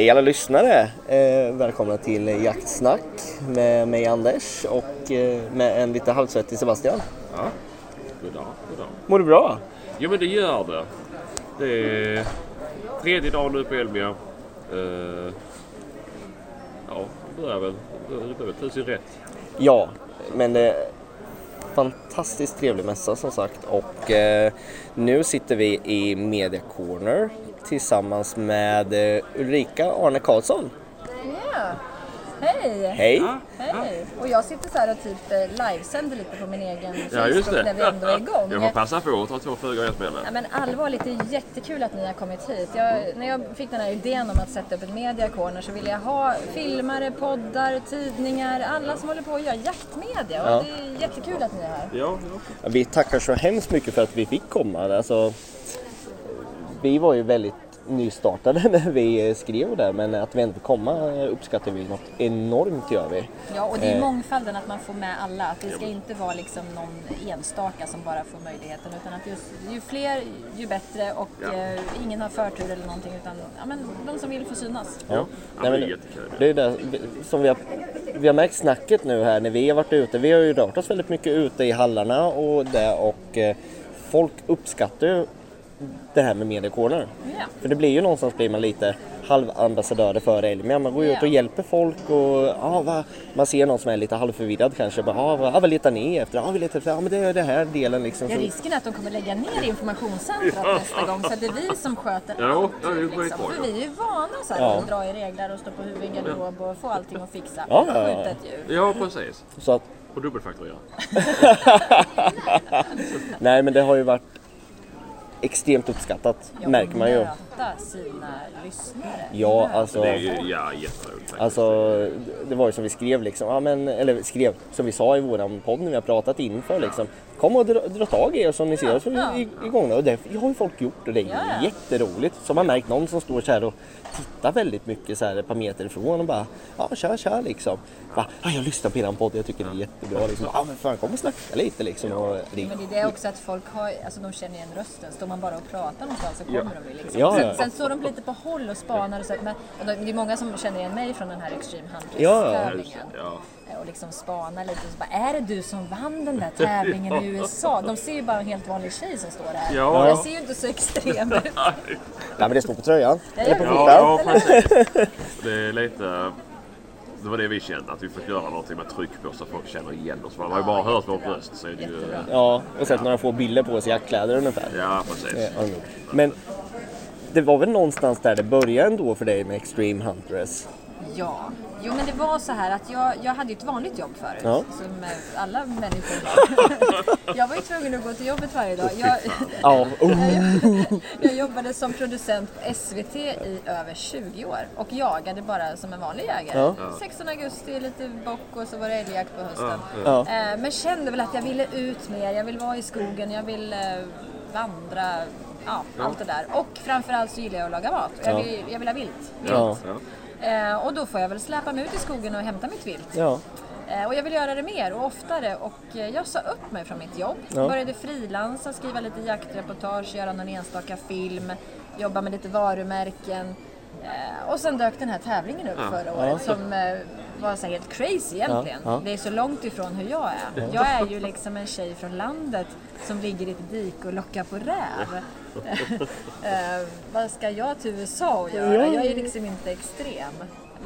Hej alla lyssnare! Eh, välkomna till Jaktsnack med mig Anders och eh, med en lite halvsvettig Sebastian. Ja, god dag, god dag. Mår du bra? Jo men det gör det. Det är tredje dagen nu på Elmia. Uh, ja, det börjar väl, det börjar väl ta sin rätt. Ja, men det är fantastiskt trevlig mässa som sagt och eh, nu sitter vi i Media Corner tillsammans med eh, Ulrika Arne Karlsson. Ja, hej! Hej! Hej! Och jag sitter så här och typ eh, livesänder lite på min egen Ja just det. när vi ändå är igång. Jag får passa på att ta två flugor i ett smäll. Ja, men allvarligt, det är jättekul att ni har kommit hit. Jag, när jag fick den här idén om att sätta upp ett mediacorner så ville jag ha filmare, poddar, tidningar, alla som håller på att göra jaktmedia. Och Ja. det är jättekul att ni är här. Ja, ja. Vi tackar så hemskt mycket för att vi fick komma. Alltså, vi var ju väldigt nystartade när vi skrev det men att vi ändå fick komma uppskattar vi något enormt gör vi. Ja, och det är Eh. mångfalden att man får med alla. Att det ska inte vara liksom någon enstaka som bara får möjligheten. Utan att just, ju fler, ju bättre och Ja. eh, ingen har förtur eller någonting. Utan ja, men, de som vill får synas. Ja. Ja, Nej, det är men det är det som vi har, vi har märkt snacket nu här när vi har varit ute. Vi har ju rört oss väldigt mycket ute i hallarna och det och eh, folk uppskattar ju det här med mediacorner. Ja. För det blir ju någonstans blir man lite halvambassadörer för Elmia. Man går ju ut och hjälper folk och ja, va, man ser någon som är lite halvförvirrad kanske. Bara, ja, vad, ja, vad letar ni efter? Ja, vi letar efter, ja men det är den här delen liksom. Ja, risken är att de kommer lägga ner informationscentrat nästa gång så att det är vi som sköter Ja, allt. ja, det är liksom. För vi är ju vana så här, Ja. att dra i reglar och stå på huvudet i en garderob och få allting att fixa. Ja, ja, ja. Skjuta ett djur. Ja, precis. så att, Och dubbelfakturera. nej men det har ju varit extremt uppskattat Ja, märker man ju. möta sina lyssnare. Ja, alltså. Det är ju ja, jätteroligt. Alltså, det var ju som vi skrev liksom, ja, men, eller skrev, som vi sa i våran podd när vi har pratat inför liksom. Kom och dra, dra tag i oss som ni ser oss Ja. i- igång nu. Och det har ju folk gjort och det är Ja, jätteroligt. Så man märkt någon som står så här och tittar väldigt mycket så här ett par meter ifrån och bara, ja kör kör liksom. Bara, ja, jag lyssnar på eran podd, jag tycker det är jättebra liksom. Ja men fan kom och snacka lite liksom. Och, det, Men det är det också att folk har, alltså de känner igen rösten. Står man bara och pratar någonstans så kommer Ja. de ju liksom. Ja, ja. Sen, sen står de lite på håll och spanar och så. Men, och de- det är många som känner igen mig från den här Extreme Hunters-tävlingen. Ja. Och liksom spanar lite och så bara, är det du som vann den där tävlingen i USA? De ser ju bara en helt vanlig tjej som står här. Ja. Jag ser ju inte så extrem ut. Nej men det står på tröjan. Ja, Eller på ja. skjortan. Ja, ja, precis. Det är lite... Det var det vi kände, att vi fick göra någonting med tryck på så att folk känner igen oss. Man har ju bara hört vår röst så är det ju... Ja, och sett några få bilder på oss i jaktkläder ungefär. Ja, precis. Men det var väl någonstans där det började ändå för dig med Extreme Huntress? Ja, jo men det var så här att jag, jag hade ju ett vanligt jobb förut. Ja. Som eh, alla människor har. jag var ju tvungen att gå till jobbet varje dag. Jag, Ja, oh. jag jobbade som producent på SVT i över 20 år och jagade bara som en vanlig jägare. Ja. 16 augusti, lite bock och så var det älgjakt på hösten. Ja. Eh, Men kände väl att jag ville ut mer, jag vill vara i skogen, jag vill eh, vandra, ja, allt det där. Och framförallt så gillar jag att laga mat. Jag Ja. vill, jag vill ha vilt. vilt. Ja. Ja. Eh, och då får jag väl släpa mig ut i skogen och hämta mitt vilt. ja. Eh, och jag vill göra det mer och oftare och eh, jag sa upp mig från mitt jobb. Ja. Började frilansa, skriva lite jaktreportage, göra någon enstaka film, jobba med lite varumärken. Eh, och sen dök den här tävlingen upp förra året som eh, var så helt crazy egentligen. Ja, ja. Det är så långt ifrån hur jag är. Jag är ju liksom en tjej från landet som ligger i ett dike och lockar på räv. eh, vad ska jag till USA och göra? Jag är liksom inte extrem.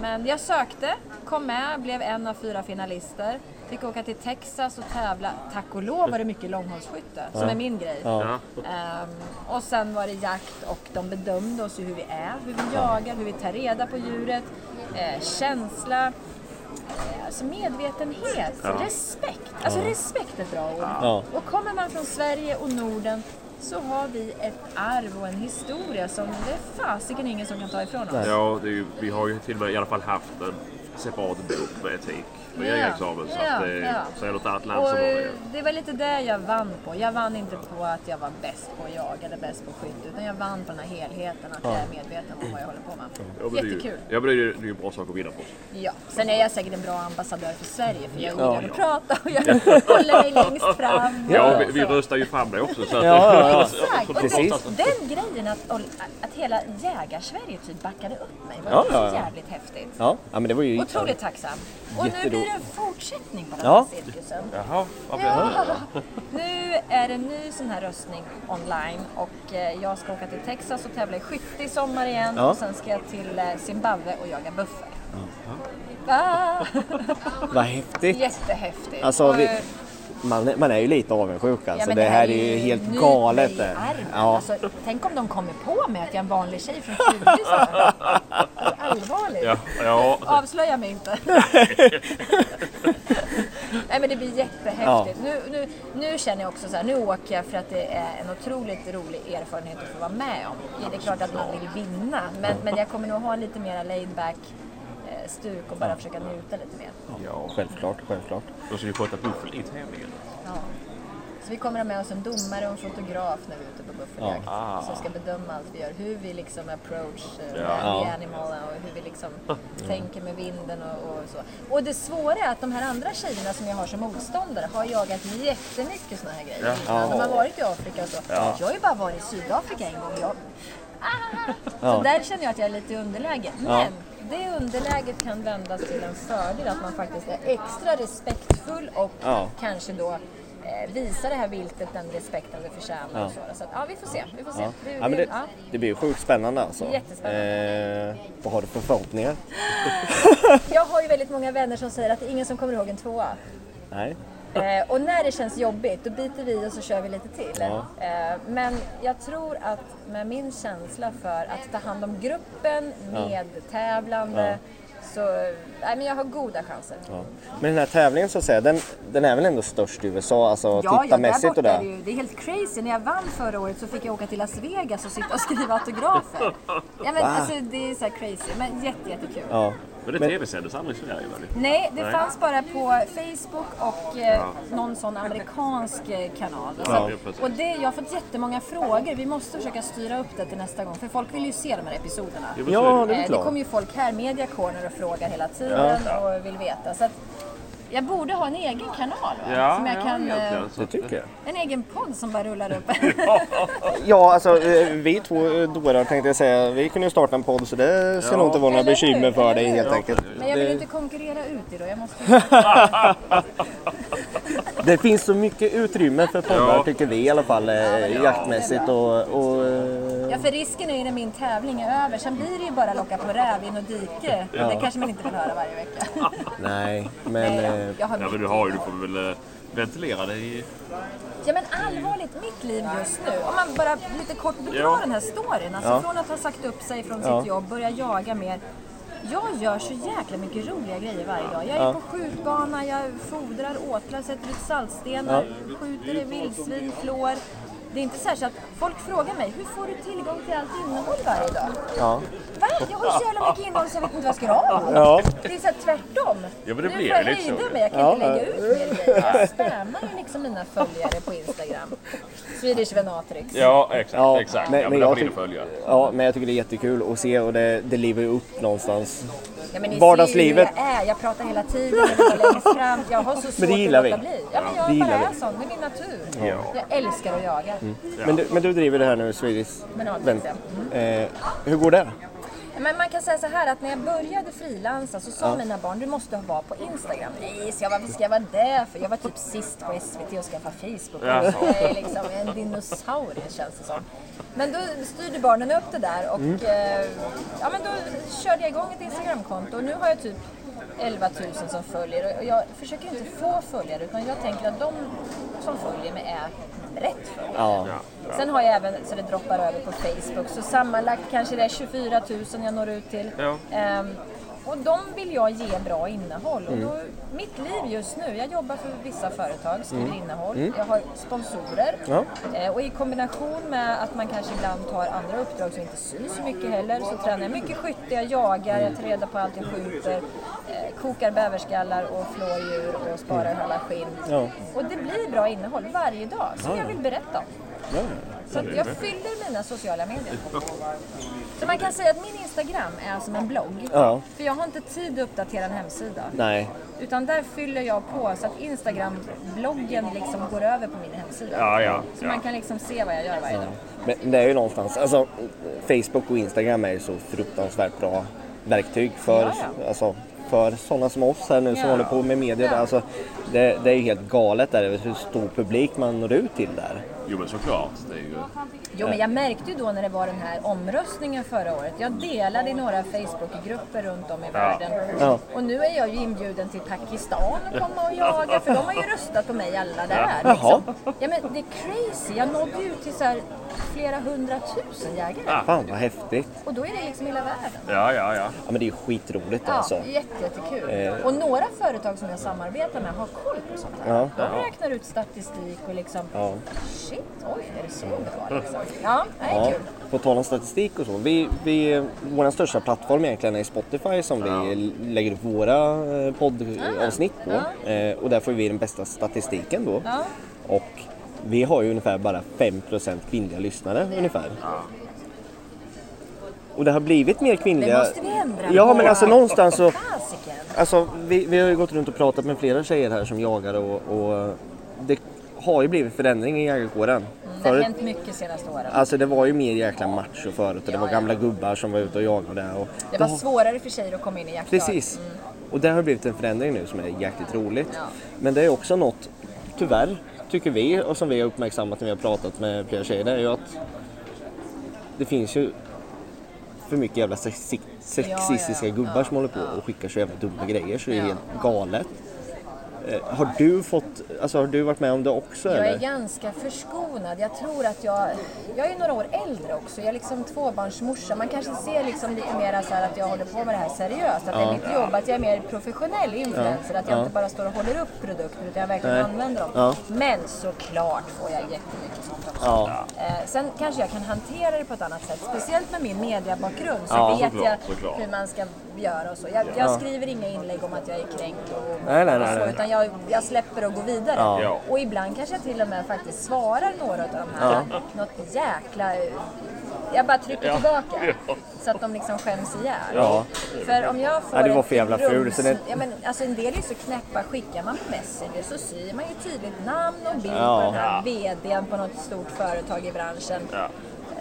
Men jag sökte, kom med, blev en av fyra finalister. Fick åka till Texas och tävla. Tack och lov var det mycket långhållsskytte, som är min grej. Ja. Ja. Ehm, och sen var det jakt och de bedömde oss hur vi är, hur vi jagar, hur vi tar reda på djuret, eh, känsla, eh, alltså medvetenhet, respekt. Alltså respekt är ett bra ord. Ja. Och kommer man från Sverige och Norden så har vi ett arv och en historia som det är fasiken ingen som kan ta ifrån oss. Ja, det är vi har ju till och med i alla fall haft en separat bok med etik Ja. jägarexamen. Så, Ja, att, det- ja. så är det ett annat land Och som har eh, det. det var lite det jag vann på. Jag vann inte på att jag var bäst på att jaga eller bäst på skytte utan jag vann på den här helheten, att jag är medveten om vad jag håller på med. Ja, men det Jättekul. Ja men det är ju det är ju en bra sak att vinna på. Ja, sen är jag säkert en bra ambassadör för Sverige för jag Ja. gillar att prata och jag håller mig längst fram. Ja, vi, vi Så. röstar ju fram det också. Så att, Ja, ja, ja. Exakt, och Precis. den, grejen att, att hela jägarsverige typ backade upp mig var Ja, ja, ja. jävligt häftigt. Ja, ja men det var ju... Otroligt tacksam. Och nu blir det en fortsättning på den Ja. här cirkusen. Jaha, vad blir det? Ja. Nu är det en ny sån här röstning online och eh, jag ska åka till Texas och tävla i skytte i sommar igen Ja. och sen ska jag till eh, Zimbabwe och jaga buffel. Ah, Vad häftigt. jättehäftigt. Alltså, Och, vi- eh, Man, man är ju lite avundsjuk alltså. men det, här är ju helt galet. det. Ja. Alltså, tänk om de kommer på mig att jag är en vanlig tjej från 20 så här. Alltså, Allvarligt. Ja, ja. Avslöja mig inte. Nej men det blir jättehäftigt. Nu, nu, nu känner jag också så här, nu åker jag för att det är en otroligt rolig erfarenhet att få vara med om. Ja, Det är klart att man vill vinna, men, men jag kommer nog ha lite mer laid back eh, stuk och bara försöka njuta lite mer. ja. Självklart, självklart. Då ska vi sköta buffel i tävlingen. Ja. Så vi kommer ha med oss en domare och en fotograf när vi är ute på buffeljakt. Ja. Som ska bedöma allt vi gör. Hur vi liksom approach uh, Ja. the animal och hur vi liksom tänker med vinden och, och så. Och det svåra är att de här andra tjejerna som jag har som motståndare har jagat jättemycket såna här grejer. Ja. De har varit i Afrika och så. Jag har ju bara varit i Sydafrika en gång. Jag... Ah! Så Ja. där känner jag att jag är lite i underläge. Men det underläget kan vändas till en fördel att man faktiskt är extra respektfull och Ja. kanske då visa det här viltet den respekten det förtjänar. Ja. Och så. så att, ja, vi får se. Vi får se. Ja. Det, Ja, det, ja. det blir ju sjukt spännande alltså. Jättespännande. Eh, vad har du för förhoppningar? Jag har ju väldigt många vänner som säger att det är ingen som kommer ihåg en tvåa. Nej? Eh, och när det känns jobbigt då biter vi och så kör vi lite till. Ja. Eh, men jag tror att med min känsla för att ta hand om gruppen, medtävlande, så nej, men jag har goda chanser. Ja. Men den här tävlingen så att säga, den, den är väl ändå störst i USA, alltså Ja, ja, tittarmässigt och borta är det? ju, det är helt crazy. När jag vann förra året så fick jag åka till Las Vegas och sitta och skriva autografer. Ja, men, Va? alltså, det är så här crazy, men jätte, jättekul. Ja. Men det Men- tv-sändes i Sverige? Nej, det Nej. fanns bara på Facebook och eh, någon sån amerikansk eh, kanal. Så, Ja, och det, jag har fått jättemånga frågor. Vi måste försöka styra upp det till nästa gång, för folk vill ju se de här episoderna. Ja, är det är Eh, väl det klart. kommer ju folk här, Media Corner, och frågar hela tiden och vill veta. Så att jag borde ha en egen kanal va? Ja, som jag ja, kan, eh, Det tycker jag. en egen podd som bara rullar upp. Ja, alltså eh, vi två eh, dårar tänkte jag säga, vi kunde ju starta en podd så det ska Ja. nog inte vara några bekymmer för dig helt Ja. enkelt. Men jag vill inte konkurrera ut det då. Jag måste... Det finns så mycket utrymme för poddar Ja. tycker vi i alla fall, eh, ja, jaktmässigt och... och eh, Ja, för risken är ju när min tävling är över. Sen blir det ju bara locka på räv in och dike. Det kanske man inte vill höra varje vecka. nej, men... Nej, eh, jag har Ja men du har ju, du får väl ventilera det i... Ja men allvarligt, mitt liv just nu. Om man bara lite kort bedrar Ja. den här storyn. Alltså Ja. från att ha sagt upp sig från Ja. sitt jobb, börja jaga mer. Jag gör så jäkla mycket roliga grejer varje dag. Jag är Ja. på skjutbana, jag fodrar åtlar, sätter ut saltstenar, skjuter vildsvin, flår. Det är inte så, att folk frågar mig, hur får du tillgång till allt innehåll varje dag? ja. Va? Jag har så jävla mycket innehåll så jag vet inte vad jag ska göra av Ja. Det är så här tvärtom. Ja, men det nu blir får jag ju liksom- hejda mig, jag kan Ja, inte lägga ut mer grejer. Jag spammar ju liksom mina följare på Instagram. Swedish Venatrix. Ja exakt, Ja, exakt. men- ja, men jag jag får tyck- följa. ja, men jag tycker det är jättekul att se och det, det lever ju upp någonstans. Ja, men ni Vardagslivet. ser ju hur jag är. Jag pratar hela tiden, jag längst fram. Jag har så svårt Men det gillar att vi. låta bli. Ja, men Det jag gillar bara vi. är sån. Det är min natur. Ja. Jag älskar att jaga. Men, du, men du driver det här nu, Swedish Venatrix, Vent. ja. Eh, hur går det? Men man kan säga så här att när jag började frilansa så sa mina barn du måste vara på Instagram. Nej, ska jag, varför ska jag vara där? För jag var typ sist på SVT och skaffa Facebook. Ja. Jag är liksom en dinosaurie känns det som. Men då styrde barnen upp det där och eh, ja, men då körde jag igång ett Instagramkonto och nu har jag typ 11 000 som följer och jag försöker inte få följare utan jag tänker att de som följer mig är rätt följare. Ja. Sen har jag även så det droppar över på Facebook så sammanlagt kanske det är 24 000 jag når ut till. Ja. Ehm, och de vill jag ge bra innehåll. Och då, mitt liv just nu, jag jobbar för vissa företag, skriver innehåll, jag har sponsorer. Ja. Eh, och i kombination med att man kanske ibland tar andra uppdrag som inte syns så mycket heller, så tränar jag mycket skytte, jag jagar, jag tar reda på allt jag skjuter, eh, kokar bäverskallar och flår djur och sparar alla skinn. Ja. Och det blir bra innehåll varje dag som jag vill berätta om. Ja. Så jag fyller mina sociala medier. Så man kan säga att min Instagram är som en blogg. Ja. För jag har inte tid att uppdatera en hemsida. Nej. Utan där fyller jag på så att Instagram-bloggen liksom går över på min hemsida. Ja, ja. Så ja. man kan liksom se vad jag gör varje dag. Men det är ju någonstans, alltså Facebook och Instagram är ju så fruktansvärt bra verktyg för, Ja, ja. Alltså, för sådana som oss här nu som Ja. håller på med media. Ja. Alltså, det, det är ju helt galet där, hur stor publik man når ut till där. Jo men såklart. Det är ju... Jo, men jag märkte ju då när det var den här omröstningen förra året. Jag delade i några Facebookgrupper runt om i världen. Ja. Och nu är jag ju inbjuden till Pakistan att komma och jaga, för de har ju röstat på mig alla där. Liksom. Ja, men det är crazy. Jag nådde ut till så här flera hundratusen jägare. Fan vad häftigt. Och då är det liksom hela världen. Ja, ja, ja. Ja men det är ju skitroligt Ja, alltså. jätte, jättekul. Eh. Och några företag som jag samarbetar med har koll på sånt här. Ja. De räknar ut statistik och liksom, Ja. shit, oj, är det så bra liksom? Ja, det är Ja, kul. på tal om statistik och så. Vi, vi, vår största plattform egentligen är Spotify som vi lägger upp våra eh, poddavsnitt på. Eh, och där får vi den bästa statistiken då. Ja. Och vi har ju ungefär bara 5% kvinnliga lyssnare ungefär. Och det har blivit mer kvinnliga. Det måste vi ändra Ja men alltså någonstans så. Alltså vi, vi har ju gått runt och pratat med flera tjejer här som jagar och, och det har ju blivit förändring i jägarkåren. Mm, Det har hänt mycket senaste åren. Alltså det var ju mer jäkla macho förut och det var Ja, gamla ja. gubbar som var ute och jagade. Och Det var svårare för tjejer att komma in i jaktlag. Precis. Och det har blivit en förändring nu som är jäkligt roligt. Ja. Men det är också något, tyvärr, tycker vi och som vi har uppmärksammat när vi har pratat med flera tjejer, det är ju att det finns ju för mycket jävla sexi- sexistiska Ja, ja, gubbar ja, som håller på och skickar så jävla dumma grejer så det är helt galet. Eh, Har du fått, alltså har du varit med om det också Jag är eller? ganska förskonad. Jag tror att jag... Jag är några år äldre också. Jag är liksom tvåbarnsmorsa. Man kanske ser liksom lite mer så att jag håller på med det här seriöst. Att det är mitt jobb. Att jag är mer professionell influencer. Att jag inte bara står och håller upp produkter utan jag verkligen Nej. använder dem. Ja. Men såklart får jag jättemycket sånt. Ja. Eh, sen kanske jag kan hantera det på ett annat sätt. Speciellt med min mediebakgrund så Ja, vet såklart, jag såklart. hur man ska göra och så. Jag, jag skriver inga inlägg om att jag är kränkt och, Nej, nej, nej, och så. nej. Utan jag, jag släpper och går vidare. Ja. Ja. Och ibland kanske jag till och med faktiskt svarar några av de här. Något jäkla... Jag bara trycker Ja. tillbaka. Ja. Så att de liksom skäms ihjäl. Ja. För om jag får Ja, du var för jävla ful, så det- ja, men, alltså, en del är så knäppa. Skickar man på Messenger så ser man ju tydligt namn och bild på den här VDn på något stort företag i branschen.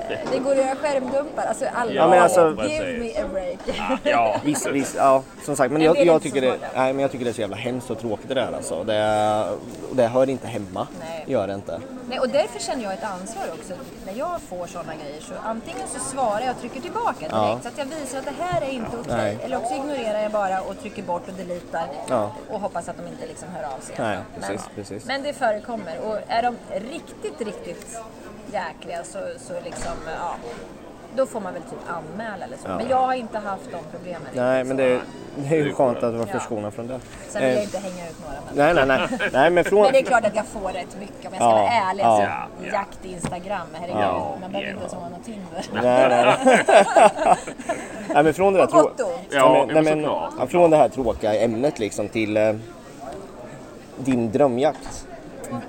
Ja. Det går att göra skärmdumpar. Alltså alla Ja, men alltså- Give me a break. Ja. Visst, visst, ja, som sagt, men En jag, jag, tycker det, nej, men jag tycker det är så jävla hemskt och tråkigt det där alltså. Det, det hör inte hemma. Nej. Gör det inte. Nej, och därför känner jag ett ansvar också. När jag får sådana grejer så antingen så svarar jag och trycker tillbaka direkt Ja. så att jag visar att det här är inte okej. Nej. Eller också ignorerar jag bara och trycker bort och deletar Ja. och hoppas att de inte liksom hör av sig. Nej, men, precis, precis. men det förekommer och är de riktigt, riktigt jäkliga så, så liksom, ja. Då får man väl typ anmäla eller så. Ja. Men jag har inte haft de problemen. Nej, men det, det är ju skönt att vara Ja. förskonad från det. Sen vill jag Eh, inte hänga ut några. Men... Nej, nej, nej. nej men från... Men det är klart att jag får rätt mycket om jag ska Ja, vara ärlig. ja. Alltså, Ja, ja. Jakt-instagram, herregud. Ja, man behöver ja. inte ens ha något Tinder. Nej, nej, nej. nej, men från det där trå-. Ja, men, nej, men ja, från det här tråkiga ämnet liksom till eh, din drömjakt.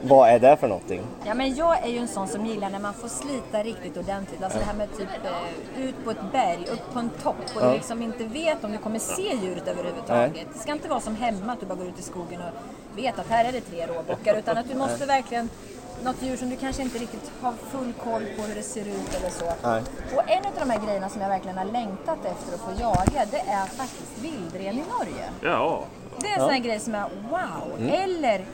Vad är det för någonting? Ja, men jag är ju en sån som gillar när man får slita riktigt ordentligt. Alltså det här med typ eh, ut på ett berg, upp på en topp och du liksom inte vet om du kommer se djuret överhuvudtaget. Nej. Det ska inte vara som hemma att du bara går ut i skogen och vet att här är det tre råbockar utan att du måste verkligen något djur som du kanske inte riktigt har full koll på hur det ser ut eller så. Nej. Och en av de här grejerna som jag verkligen har längtat efter att få jaga det är faktiskt vildren i Norge. Ja. Det är en sån här grej som är wow. Mm. Eller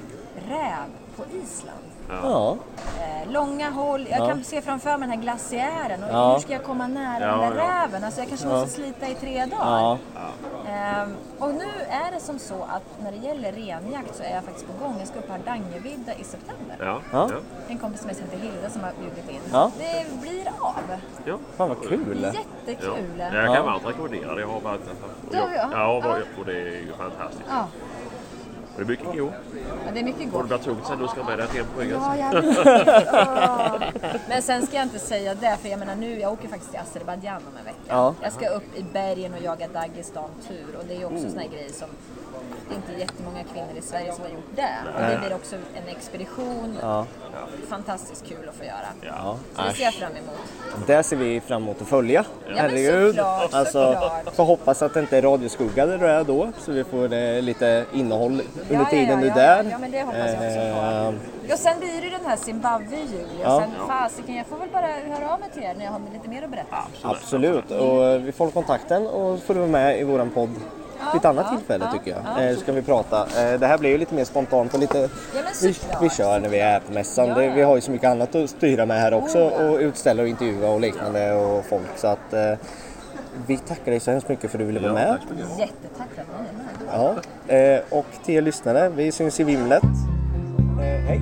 räv på Island. Ja. Eh, långa håll, jag Ja. kan se framför mig den här glaciären och Ja. hur ska jag komma nära Ja, den där ja. räven? Alltså jag kanske måste slita i tre dagar. Ja. Ehm, och nu är det som så att när det gäller renjakt så är jag faktiskt på gång. Jag ska upp på Hardangervidda i september. Ja. Ja. Ja. En kompis som heter Hilda som har bjudit in. Ja. Det blir av. Ja. Fan vad kul. Ja. Jättekul. Ja, jag kan Ja. varmt rekommendera det. Jag har varit och Du har- jag, ja. ja, och, Ja. och det är ju fantastiskt. Ja, Det är mycket god. men det är mycket Och gott. det blir tungt sen du ska med dig hem på. Ja, jag vet. Men sen ska jag inte säga det, för jag menar nu, jag åker faktiskt till Azerbajdzjan om en vecka. Ja. Jag ska upp i bergen och jaga Dagestan-tur och det är också mm. såna här grejer som det är inte jättemånga kvinnor i Sverige som har gjort det. Och det blir också en expedition. Ja. Fantastiskt kul att få göra. Ja. Så det ser jag fram emot. Det ser vi fram emot att följa. men Herregud. såklart, Alltså, såklart. får hoppas att det inte är radioskuggad det är då, så vi får eh, lite innehåll under Ja, ja, tiden ja, du ja, är där. ja, men det hoppas jag också på. Eh, Och sen blir det den här Zimbabwe i juli och Ja. sen fasiken, jag får väl bara höra av mig till er när jag har lite mer att berätta. Absolut, och eh, vi får kontakten och får du vara med i våran podd vid ett annat ja, tillfälle ja, tycker jag. ja. Eh, ska vi prata. Eh, Det här blir ju lite mer spontant och lite vi, vi kör när vi är på mässan. Ja, Det, vi har ju så mycket annat att styra med här också Oh, ja. och utställa och intervjua och liknande och folk så att eh, vi tackar dig så hemskt mycket för att du ville vara med. Jättetack för att ni är med. Ja. Eh, Och till er lyssnare, vi syns i vimlet. Eh, Hej!